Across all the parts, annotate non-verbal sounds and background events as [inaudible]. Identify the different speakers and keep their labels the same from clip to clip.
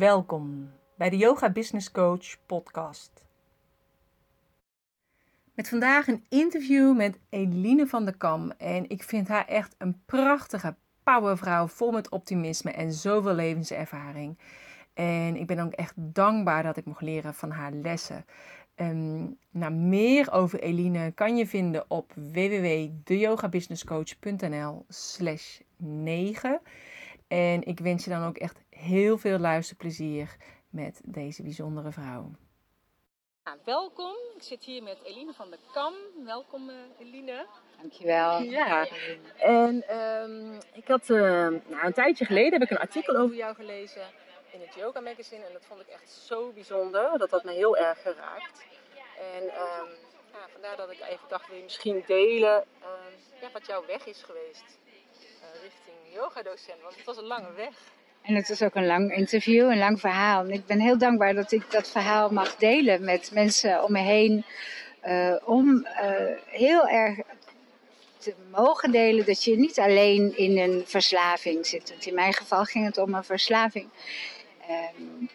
Speaker 1: Welkom bij de Yoga Business Coach podcast. Met vandaag een interview met Eline van der Kam. En ik vind haar echt een prachtige powervrouw vol met optimisme en zoveel levenservaring. En ik ben ook echt dankbaar dat ik mocht leren van haar lessen. Um, meer over Eline kan je vinden op www.deyogabusinesscoach.nl slash 9. En ik wens je dan ook echt heel veel luisterplezier met deze bijzondere vrouw. Nou, welkom. Ik zit hier met Eline van der Kam. Welkom uh, Eline.
Speaker 2: Dankjewel.
Speaker 1: Ja, en um, ik had uh, nou, een tijdje geleden heb ik een artikel over jou gelezen in het Yoga Magazine. En dat vond ik echt zo bijzonder. Dat had me heel erg geraakt. En um, ja, vandaar dat ik even dacht, wil je misschien delen um, ja, wat jouw weg is geweest uh, richting yogadocent. Want het was een lange weg.
Speaker 2: En het is ook een lang interview, een lang verhaal. En ik ben heel dankbaar dat ik dat verhaal mag delen met mensen om me heen. Uh, om uh, heel erg te mogen delen dat je niet alleen in een verslaving zit. Want in mijn geval ging het om een verslaving. Um,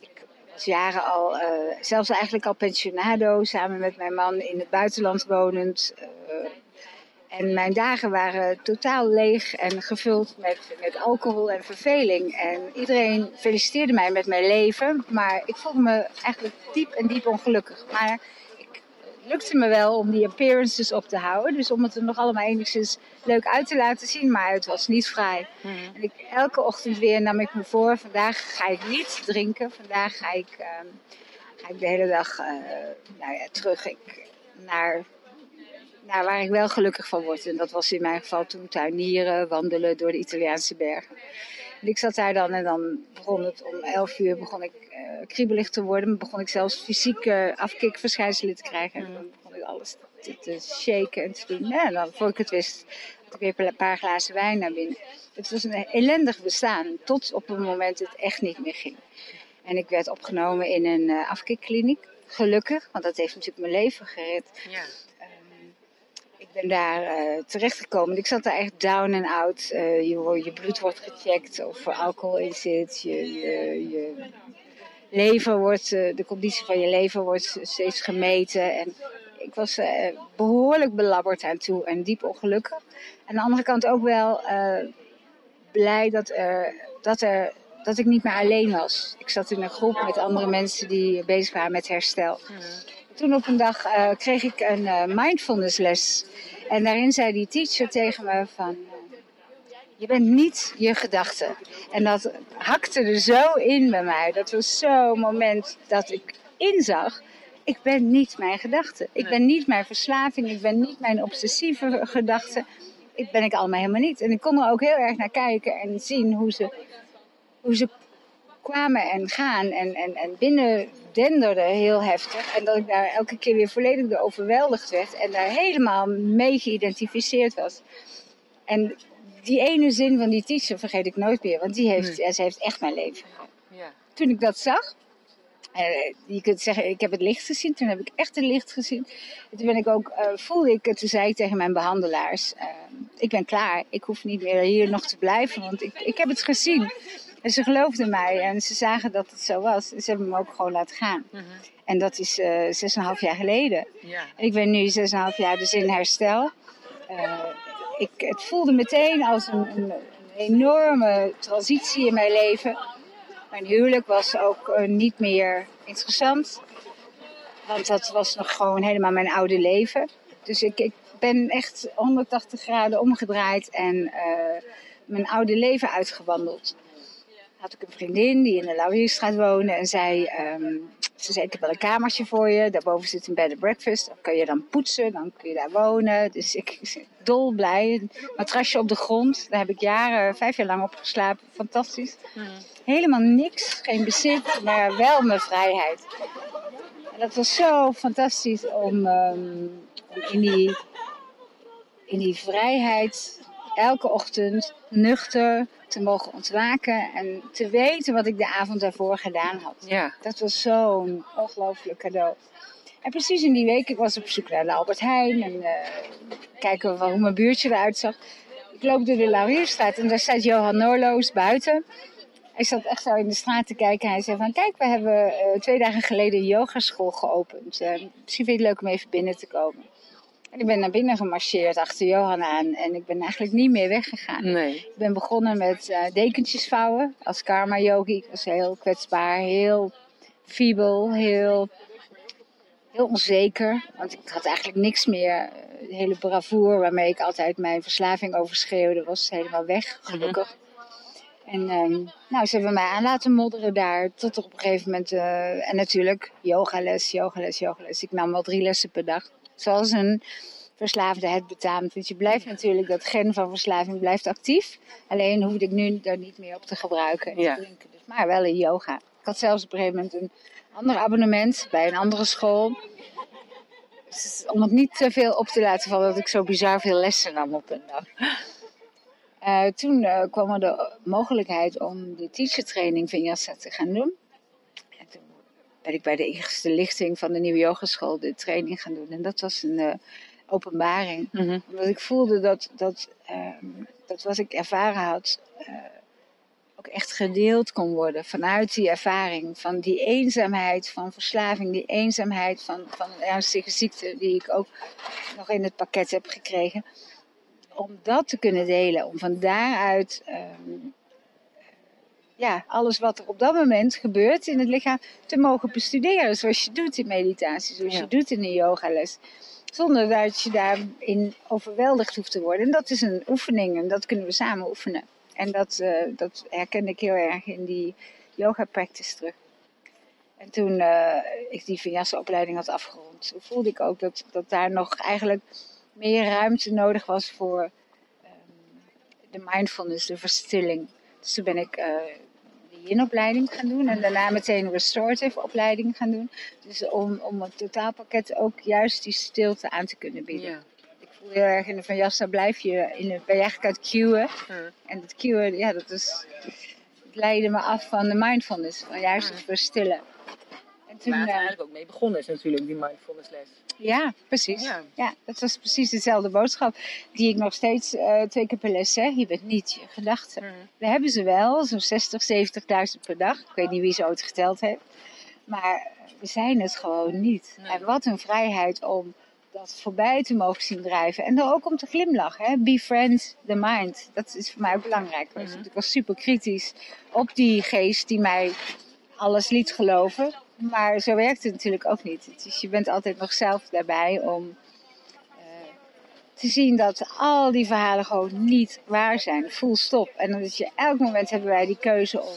Speaker 2: ik was jaren al, uh, zelfs eigenlijk al pensionado, samen met mijn man in het buitenland wonend. En mijn dagen waren totaal leeg en gevuld met, met alcohol en verveling. En iedereen feliciteerde mij met mijn leven, maar ik voelde me eigenlijk diep en diep ongelukkig. Maar het lukte me wel om die appearances op te houden. Dus om het er nog allemaal enigszins leuk uit te laten zien, maar het was niet vrij. Mm. En ik, elke ochtend weer nam ik me voor, vandaag ga ik niet drinken. Vandaag ga ik, uh, ga ik de hele dag uh, nou ja, terug ik, naar nou, waar ik wel gelukkig van word. En dat was in mijn geval toen tuinieren, wandelen door de Italiaanse bergen. En ik zat daar dan en dan begon het om 11 uur begon ik uh, kriebelig te worden. begon ik zelfs fysieke afkikverschijnselen te krijgen. En dan begon ik alles te, te shaken en te doen. En dan, voor ik het wist, had ik weer een paar glazen wijn naar binnen. Het was een ellendig bestaan, tot op het moment het echt niet meer ging. En ik werd opgenomen in een uh, afkikkliniek. Gelukkig, want dat heeft natuurlijk mijn leven gered. Ja ben daar uh, terechtgekomen. Ik zat daar echt down en out. Uh, je, je, bloed wordt gecheckt of er alcohol in zit. Je, je, je lever wordt, uh, de conditie van je lever wordt steeds gemeten. En ik was behoorlijk belabberd aan toe en diep ongelukkig. Aan de andere kant ook wel blij dat, dat, er, dat ik niet meer alleen was. Ik zat in een groep met andere mensen die bezig waren met herstel. Mm toen op een dag uh, kreeg ik een uh, mindfulness les. En daarin zei die teacher tegen me van... Uh, je bent niet je gedachten. En dat hakte er zo in bij mij. Dat was zo'n moment dat ik inzag... Ik ben niet mijn gedachten. Ik ben niet mijn verslaving. Ik ben niet mijn obsessieve gedachten. Ik ben ik allemaal helemaal niet. En ik kon er ook heel erg naar kijken en zien hoe ze, hoe ze kwamen en gaan en, en, en binnen denderde heel heftig. En dat ik daar elke keer weer volledig door overweldigd werd en daar helemaal mee geïdentificeerd was. En die ene zin van die teacher vergeet ik nooit meer, want die heeft, nee. ze heeft echt mijn leven gehad. Ja. Toen ik dat zag, uh, je kunt zeggen, ik heb het licht gezien. Toen heb ik echt het licht gezien. En toen ben ik ook, uh, voelde ik, toen zei ik tegen mijn behandelaars, uh, ik ben klaar. Ik hoef niet meer hier nog te blijven, want ik, ik heb het gezien. En ze geloofden mij en ze zagen dat het zo was. Ze hebben me ook gewoon laten gaan. Mm -hmm. En dat is uh, zes en half jaar geleden. Ja. Ik ben nu zes en half jaar dus in herstel. Uh, ik, het voelde meteen als een, een, enorme transitie in mijn leven. Mijn huwelijk was ook uh, niet meer interessant. Want dat was nog gewoon helemaal mijn oude leven. Dus ik, ik ben echt 180 graden omgedraaid en mijn oude leven uitgewandeld had ik een vriendin die in de Laurierstraat woonde. En zij, um, ze zei, ik heb wel een kamertje voor je. Daarboven zit een bed and breakfast. Dan kun je dan poetsen, dan kun je daar wonen. Dus ik dol blij. Een matrasje op de grond. Daar heb ik jaren, vijf jaar lang op geslapen. Fantastisch. Mm. Helemaal niks, geen bezit, maar wel mijn vrijheid. En dat was zo fantastisch om, um, om in, die, in die vrijheid elke ochtend nuchter te mogen ontwaken en te weten wat ik de avond daarvoor gedaan had. Ja. Dat was zo'n ongelooflijk cadeau. En precies in die week, ik was op zoek naar de Albert Heijn en uh, kijken hoe mijn buurtje eruit zag. Ik loop door de Laurierstraat en daar staat Johan Noorloos buiten. Hij zat echt zo in de straat te kijken. En hij zei van, kijk, we hebben eh, twee dagen geleden een yogaschool geopend. Uh, misschien vind je het leuk om even binnen te komen. En ik ben naar binnen gemarcheerd achter Johan aan. En ik ben eigenlijk niet meer weggegaan.
Speaker 1: Nee.
Speaker 2: Ik ben begonnen met uh, dekentjes vouwen als karma yogi. Ik was heel kwetsbaar, heel fiebel, heel, heel onzeker. Want ik had eigenlijk niks meer. De hele bravoure waarmee ik altijd mijn verslaving overschreeuwde was helemaal weg, gelukkig. En um, nou, ze hebben mij aan laten modderen daar. Tot op een gegeven moment. Uh, en natuurlijk yogales, yogales, yogales. Ik nam wel drie lessen per dag. Zoals een verslaafde het betaamt. Want je blijft natuurlijk, dat gen van verslaving blijft actief. Alleen hoefde ik nu daar niet meer op te gebruiken en
Speaker 1: Ja.
Speaker 2: te drinken. Dus, maar wel in yoga. Ik had zelfs op een gegeven moment een ander abonnement bij een andere school. Dus om het niet te veel op te laten vallen dat ik zo bizar veel lessen nam op een dag. Eh, toen eh, kwam er de mogelijkheid om de teachertraining Vinyasa te gaan doen. Ben ik bij de eerste lichting van de nieuwe yogaschool de training gaan doen. En dat was een eh, openbaring.
Speaker 1: Mhm.
Speaker 2: Omdat ik voelde dat, dat, ehm, dat wat ik ervaren had eh, ook echt gedeeld kon worden. Vanuit die ervaring van die eenzaamheid van verslaving. Die eenzaamheid van, van een ernstige ziekte die ik ook nog in het pakket heb gekregen. Om dat te kunnen delen. Om van daaruit ehm, ja, alles wat er op dat moment gebeurt in het lichaam te mogen bestuderen. Zoals je doet in meditatie, zoals
Speaker 1: Ja.
Speaker 2: je doet in een yogales. Zonder dat je daarin overweldigd hoeft te worden. En dat is een oefening en dat kunnen we samen oefenen. En dat, eh, dat herkende ik heel erg in die yoga practice terug. En toen eh, ik die vinyasa opleiding had afgerond, voelde ik ook dat, dat daar nog eigenlijk meer ruimte nodig was voor ehm, de mindfulness, de verstilling. Dus toen ben ik eh yin-opleiding gaan doen en daarna meteen een restorative opleiding gaan doen. Dus om, om het totaalpakket ook juist die stilte aan te kunnen bieden.
Speaker 1: Ja.
Speaker 2: Ik voel heel erg in de Vinyasa blijf je, in de, ben je eigenlijk aan het cueën. En het cueën, ja, dat is, het leidde me af van de mindfulness, van juist het verstillen. En toen,
Speaker 1: Waar het
Speaker 2: eh,
Speaker 1: eigenlijk ook mee begonnen is natuurlijk, die mindfulness les.
Speaker 2: Ja, precies.
Speaker 1: Ja.
Speaker 2: Ja. dat was precies dezelfde boodschap die ik nog steeds eh, twee keer per les zeg. Je bent niet je gedachten.
Speaker 1: Mhm.
Speaker 2: We hebben ze wel, zo'n 60, 70.000 per dag. Ik weet niet wie ze ooit geteld heeft. Maar we zijn het gewoon niet.
Speaker 1: Nee.
Speaker 2: En wat een vrijheid om dat voorbij te mogen zien drijven. En er ook om te glimlachen. Hè? Befriend the mind. Dat is voor mij ook belangrijk.
Speaker 1: Mhm.
Speaker 2: Want Ik was super kritisch op die geest die mij alles liet geloven. Maar zo werkt het natuurlijk ook niet. Dus je bent altijd nog zelf daarbij om eh, te zien dat al die verhalen gewoon niet waar zijn. Full stop. En dat je elk moment hebben wij die keuze om,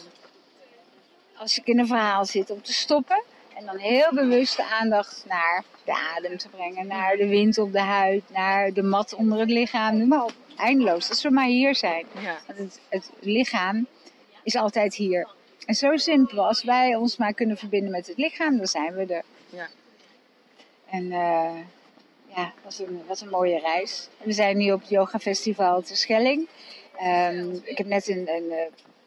Speaker 2: als ik in een verhaal zit, om te stoppen. En dan heel bewust de aandacht naar de adem te brengen. Naar de wind op de huid. Naar de mat onder het lichaam. Noem maar op. Eindeloos. Dat we maar hier zijn.
Speaker 1: Ja.
Speaker 2: Want het, het lichaam is altijd hier. En zo simpel, als wij ons maar kunnen verbinden met het lichaam, dan zijn we er.
Speaker 1: Ja.
Speaker 2: En eh, ja, wat een, wat een mooie reis. We zijn nu op het Yoga Festival te Schelling. Ehm, ik heb net een, een eh,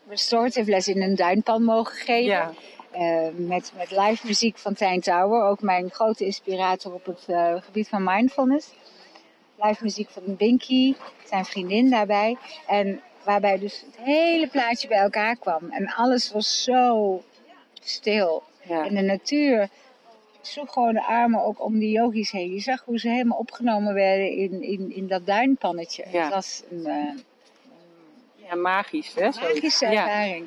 Speaker 2: restorative les in een duinpan mogen geven.
Speaker 1: Ja.
Speaker 2: Eh, met, met live muziek van Tijn Tower, ook mijn grote inspirator op het gebied van mindfulness. Live muziek van Binky, zijn vriendin daarbij. En waarbij dus het hele plaatje bij elkaar kwam. En alles was zo stil.
Speaker 1: Ja.
Speaker 2: En de natuur sloeg gewoon de armen ook om die yogis heen. Je zag hoe ze helemaal opgenomen werden in, in, in dat duinpannetje.
Speaker 1: Ja.
Speaker 2: Het was een eh,
Speaker 1: ja, magisch, hè?
Speaker 2: magische
Speaker 1: Ja.
Speaker 2: ervaring.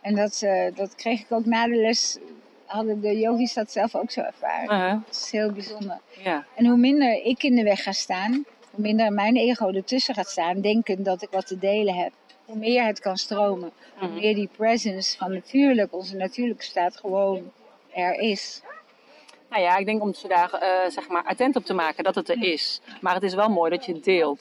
Speaker 2: En dat, eh, dat kreeg ik ook na de les. Hadden de yogis dat zelf ook zo ervaren.
Speaker 1: Uh-huh.
Speaker 2: Dat is heel bijzonder.
Speaker 1: Ja.
Speaker 2: En hoe minder ik in de weg ga staan, hoe minder mijn ego ertussen gaat staan, denken dat ik wat te delen heb, hoe meer het kan stromen. Hoe
Speaker 1: Mhm.
Speaker 2: meer die presence van natuurlijk, onze natuurlijke staat gewoon er is.
Speaker 1: Nou ja, ik denk om ze daar eh, zeg maar attent op te maken dat het er is. Maar het is wel mooi dat je het deelt.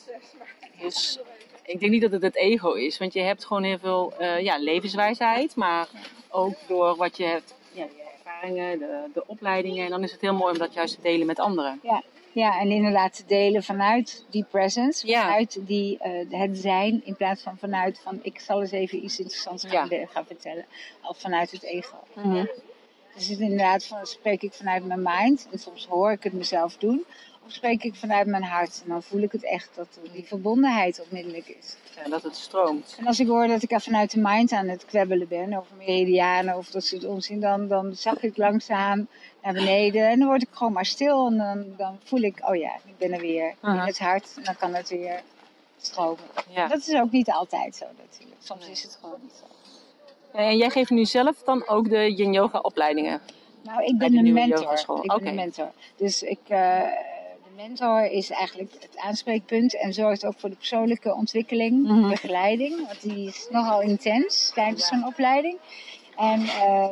Speaker 1: Dus ik denk niet dat het het ego is. Want je hebt gewoon heel veel eh, ja, levenswijsheid. Maar ook door wat je hebt, ja, je ervaringen, de, de opleidingen. En dan is het heel mooi om dat juist te delen met anderen.
Speaker 2: Ja, en inderdaad te delen vanuit die presence,
Speaker 1: Ja.
Speaker 2: vanuit die, eh, het zijn, in plaats van vanuit van ik zal eens even iets interessants gaan,
Speaker 1: Ja.
Speaker 2: de- gaan vertellen. Of vanuit het ego. Dus het inderdaad van, spreek ik vanuit mijn mind. En soms hoor ik het mezelf doen. Of spreek ik vanuit mijn hart? En dan voel ik het echt dat die verbondenheid onmiddellijk is.
Speaker 1: Ja, dat het stroomt.
Speaker 2: En als ik hoor dat ik er vanuit de mind aan het kwebbelen ben over meridianen of dat soort onzin, dan, dan zag ik langzaam naar beneden en dan word ik gewoon maar stil en dan, dan voel ik, oh ja, ik ben er weer in het hart en dan kan het weer stromen.
Speaker 1: Ja.
Speaker 2: Dat is ook niet altijd zo natuurlijk. Soms is het gewoon niet zo.
Speaker 1: En jij geeft nu zelf dan ook de yin yoga opleidingen.
Speaker 2: Nou, ik ben een mentor. Ik ben een mentor. Dus ik, eh, de mentor is eigenlijk het aanspreekpunt en zorgt ook voor de persoonlijke ontwikkeling,
Speaker 1: Mhm.
Speaker 2: begeleiding. Want die is nogal intens tijdens
Speaker 1: Ja.
Speaker 2: zo'n opleiding. En eh,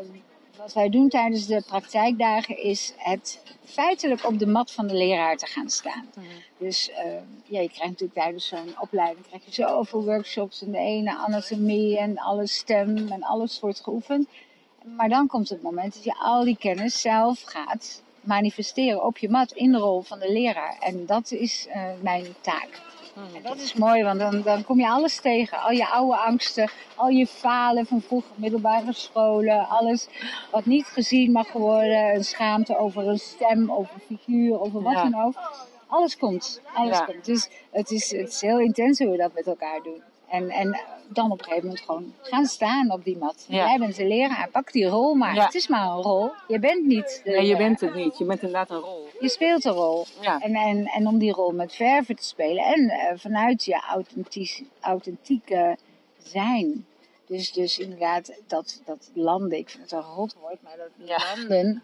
Speaker 2: wat wij doen tijdens de praktijkdagen is het feitelijk op de mat van de leraar te gaan staan. Dus eh, ja, je krijgt natuurlijk tijdens zo'n opleiding krijg je zoveel workshops en de ene anatomie en alles stem en alles wordt geoefend. Maar dan komt het moment dat je al die kennis zelf gaat manifesteren op je mat in de rol van de leraar. En dat is eh, mijn taak. En dat is mooi, want dan, dan kom je alles tegen. Al je oude angsten, al je falen van vroeger middelbare scholen. Alles wat niet gezien mag worden. Een schaamte over een stem, over een figuur, over wat
Speaker 1: Ja.
Speaker 2: dan ook. Alles komt. Alles
Speaker 1: Ja.
Speaker 2: komt. Dus het is, het is heel intens hoe we dat met elkaar doen. En, en dan op een gegeven moment gewoon gaan staan op die mat.
Speaker 1: Ja.
Speaker 2: Jij bent de leraar, pak die rol maar.
Speaker 1: Ja.
Speaker 2: Het is maar een rol. Je bent niet de
Speaker 1: Nee, je bent het niet. Je bent inderdaad een rol.
Speaker 2: Je speelt een rol.
Speaker 1: Ja.
Speaker 2: En, en, en om die rol met verven te spelen. En eh, vanuit je authentisch, authentieke zijn. Dus, dus inderdaad, dat, dat landen, ik vind het een rot woord, maar dat landen.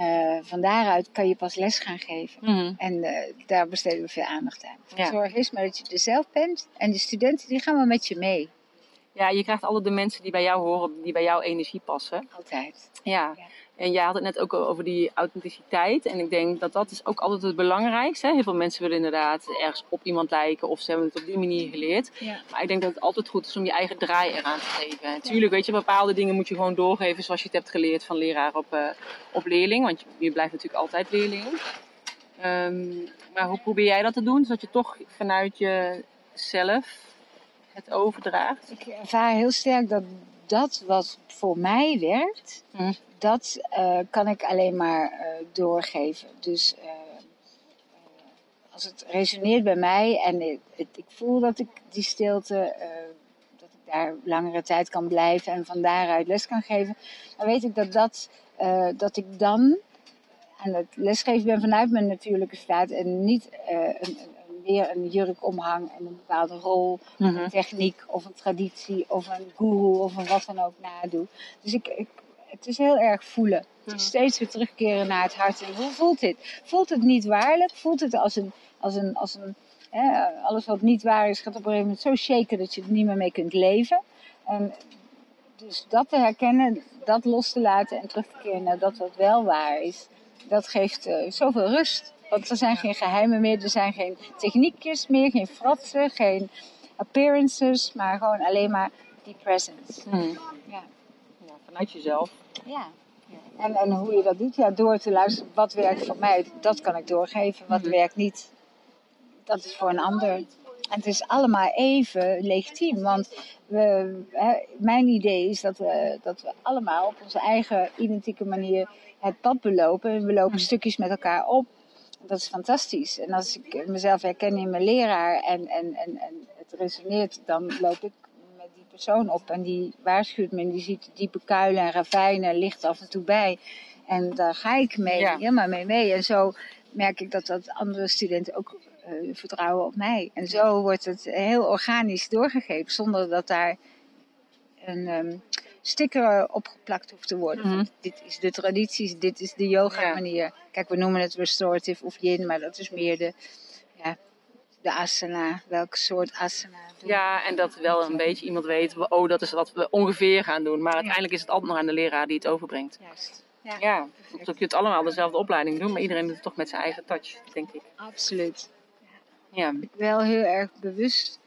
Speaker 2: Eh, van daaruit kan je pas les gaan geven.
Speaker 1: Mhm.
Speaker 2: En eh, daar besteden we veel aandacht aan.
Speaker 1: Ja.
Speaker 2: Zorg is maar dat je er zelf bent. En de studenten die gaan wel met je mee.
Speaker 1: Ja, je krijgt altijd de mensen die bij jou horen, die bij jouw energie passen.
Speaker 2: Altijd.
Speaker 1: Ja.
Speaker 2: Ja.
Speaker 1: En jij had het net ook over die authenticiteit. En ik denk dat dat is ook altijd het belangrijkste. hè. Heel veel mensen willen inderdaad ergens op iemand lijken of ze hebben het op die manier geleerd.
Speaker 2: Ja.
Speaker 1: Maar ik denk dat het altijd goed is om je eigen draai eraan te geven. En Tuurlijk, weet je, bepaalde dingen moet je gewoon doorgeven zoals je het hebt geleerd van leraar op, eh, op leerling. Want je, je blijft natuurlijk altijd leerling. Ehm, maar hoe probeer jij dat te doen? Zodat je toch vanuit jezelf het overdraagt.
Speaker 2: Ik ervaar heel sterk dat dat wat voor mij werkt,
Speaker 1: Hm.
Speaker 2: dat eh, kan ik alleen maar eh, doorgeven. Dus eh, als het resoneert bij mij en ik, het- ik voel dat ik die stilte, dat ik daar langere tijd kan blijven en van daaruit les kan geven, dan weet ik dat, dat, dat ik dan aan het lesgeven ben vanuit mijn natuurlijke staat en niet een- weer een jurk omhang en een bepaalde rol
Speaker 1: Mhm.
Speaker 2: een techniek of een traditie of een guru of een wat dan ook nadoe. Dus ik, ik, het is heel erg voelen. Het is steeds weer terugkeren naar het hart. En hoe voelt dit? Voelt het niet waarlijk? Voelt het als een, als een, als een hè, alles wat niet waar is, gaat op een gegeven moment zo shaken dat je er niet meer mee kunt leven. En dus dat te herkennen, dat los te laten en terug te keren naar dat wat wel waar is, dat geeft eh, zoveel rust. Want er zijn geen geheimen meer, er zijn geen techniekjes meer, geen fratsen, geen appearances, maar gewoon alleen maar die presence.
Speaker 1: Mhm.
Speaker 2: Ja.
Speaker 1: Ja, vanuit jezelf.
Speaker 2: ja. En, en hoe je dat doet, ja, door te luisteren, wat werkt voor mij, dat kan ik doorgeven. Wat
Speaker 1: Mhm.
Speaker 2: werkt niet, dat is voor een ander. En het is allemaal even legitiem, want we, hè, mijn idee is dat we, dat we allemaal op onze eigen identieke manier het pad belopen. En we lopen
Speaker 1: Mhm.
Speaker 2: stukjes met elkaar op. Dat is fantastisch. En als ik mezelf herken in mijn leraar en, en, en, en het resoneert, dan loop ik met die persoon op. En die waarschuwt me en die ziet diepe kuilen en ravijnen, ligt af en toe bij. En daar ga ik mee,
Speaker 1: Ja.
Speaker 2: helemaal mee mee. En zo merk ik dat, dat andere studenten ook eh, vertrouwen op mij. En zo wordt het heel organisch doorgegeven, zonder dat daar een ehm, sticker opgeplakt hoeft te worden.
Speaker 1: Mhm.
Speaker 2: Dit is de tradities, dit is de yoga
Speaker 1: Ja.
Speaker 2: manier. Kijk, we noemen het restorative of yin, maar dat is meer de, ja, de asana. Welke soort asana doen
Speaker 1: Ja, en dat wel een beetje iemand weet, oh, dat is wat we ongeveer gaan doen. Maar uiteindelijk is het altijd nog aan de leraar die het overbrengt.
Speaker 2: Juist. Ja,
Speaker 1: Ja, dat je het allemaal dezelfde opleiding doen, maar iedereen doet het toch met zijn eigen touch, denk ik.
Speaker 2: absoluut.
Speaker 1: Ja,
Speaker 2: Wel heel erg bewust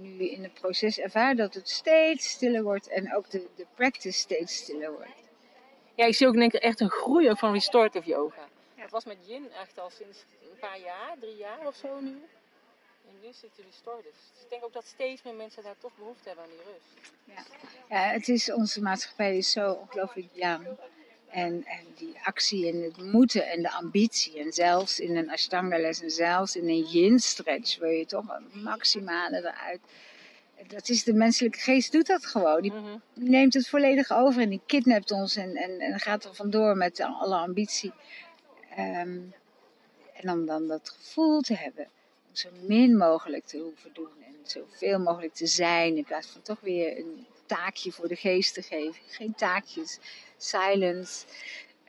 Speaker 2: nu in het proces ervaar dat het steeds stiller wordt en ook de, de practice steeds stiller wordt.
Speaker 1: ja ik zie ook denk ik echt een groei ook van restorative yoga. Het was met Yin echt al sinds een paar jaar, drie jaar of zo nu. En nu zit de restorative. Dus ik denk ook dat steeds meer mensen daar toch behoefte hebben aan die rust.
Speaker 2: Ja, het is, onze maatschappij is zo ongelooflijk jong. En, en die actie en het moeten en de ambitie. En zelfs in een Ashtanga-les en zelfs in een yin-stretch wil je toch een maximale eruit. Dat is de menselijke geest doet dat gewoon. Die
Speaker 1: Mhm.
Speaker 2: neemt het volledig over en die kidnapt ons en, en, en gaat er vandoor met alle ambitie. Ehm, en om dan dat gevoel te hebben, om zo min mogelijk te hoeven doen en zoveel mogelijk te zijn, in plaats van toch weer een taakje voor de geest te geven. Geen taakjes, silence.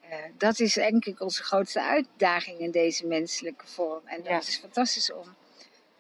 Speaker 2: Eh, dat is denk ik onze grootste uitdaging in deze menselijke vorm. En dat is fantastisch om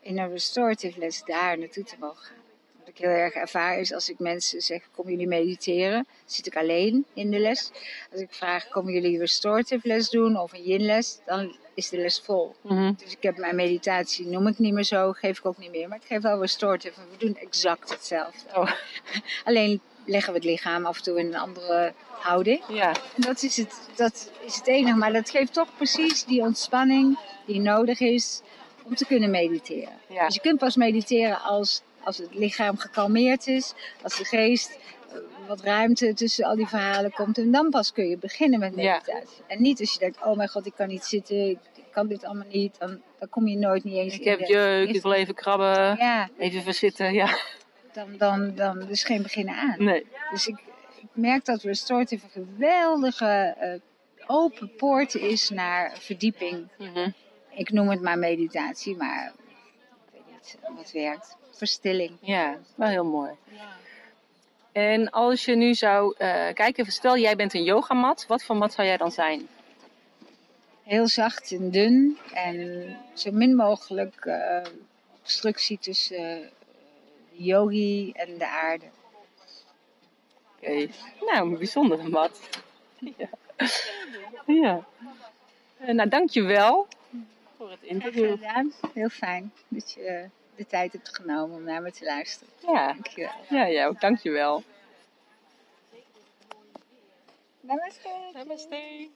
Speaker 2: in een restorative les daar naartoe te mogen gaan. Wat ik heel erg ervaar is als ik mensen zeg, komen jullie mediteren? Zit ik alleen in de les. Als ik vraag, komen jullie restorative les doen of een yin les? Dan is de les vol.
Speaker 1: Mhm.
Speaker 2: Dus ik heb mijn meditatie, noem ik niet meer zo, geef ik ook niet meer. Maar ik geef wel restorative en we doen exact hetzelfde.
Speaker 1: Oh, [laughs]
Speaker 2: Alleen leggen we het lichaam af en toe in een andere houding.
Speaker 1: ja.
Speaker 2: En dat is het, dat is het enige. Maar dat geeft toch precies die ontspanning die nodig is om te kunnen mediteren.
Speaker 1: Ja.
Speaker 2: Dus je kunt pas mediteren als, als het lichaam gekalmeerd is, als de geest eh, wat ruimte tussen al die verhalen komt. En dan pas kun je beginnen met
Speaker 1: Ja.
Speaker 2: meditatie. En niet als je denkt, oh mijn god, ik kan niet zitten, ik, ik kan dit allemaal niet. Dan, dan kom je nooit niet eens
Speaker 1: Ik
Speaker 2: in
Speaker 1: heb
Speaker 2: de-
Speaker 1: jeuk, ik wil even krabben.
Speaker 2: Ja,
Speaker 1: Even verzitten, ja.
Speaker 2: Dan, dan, dan is geen beginnen aan.
Speaker 1: Nee.
Speaker 2: Dus ik, ik merk dat Restorative een geweldige eh, open poort is naar verdieping.
Speaker 1: Mhm.
Speaker 2: Ik noem het maar meditatie, maar ik weet niet wat werkt. Verstilling.
Speaker 1: Ja, wel heel mooi. En als je nu zou eh, kijken, stel jij bent een yogamat, wat voor mat zou jij dan zijn?
Speaker 2: Heel zacht en dun en zo min mogelijk eh, obstructie tussen yogi en de aarde.
Speaker 1: Oké, nou, een bijzondere mat. Ja. ja. Eh, nou, dankjewel voor het interview.
Speaker 2: gedaan. Heel fijn dat je de tijd hebt genomen om naar me te luisteren.
Speaker 1: Ja,
Speaker 2: Dankjewel.
Speaker 1: ja, ja ook dankjewel.
Speaker 2: Namaste.
Speaker 1: Namaste.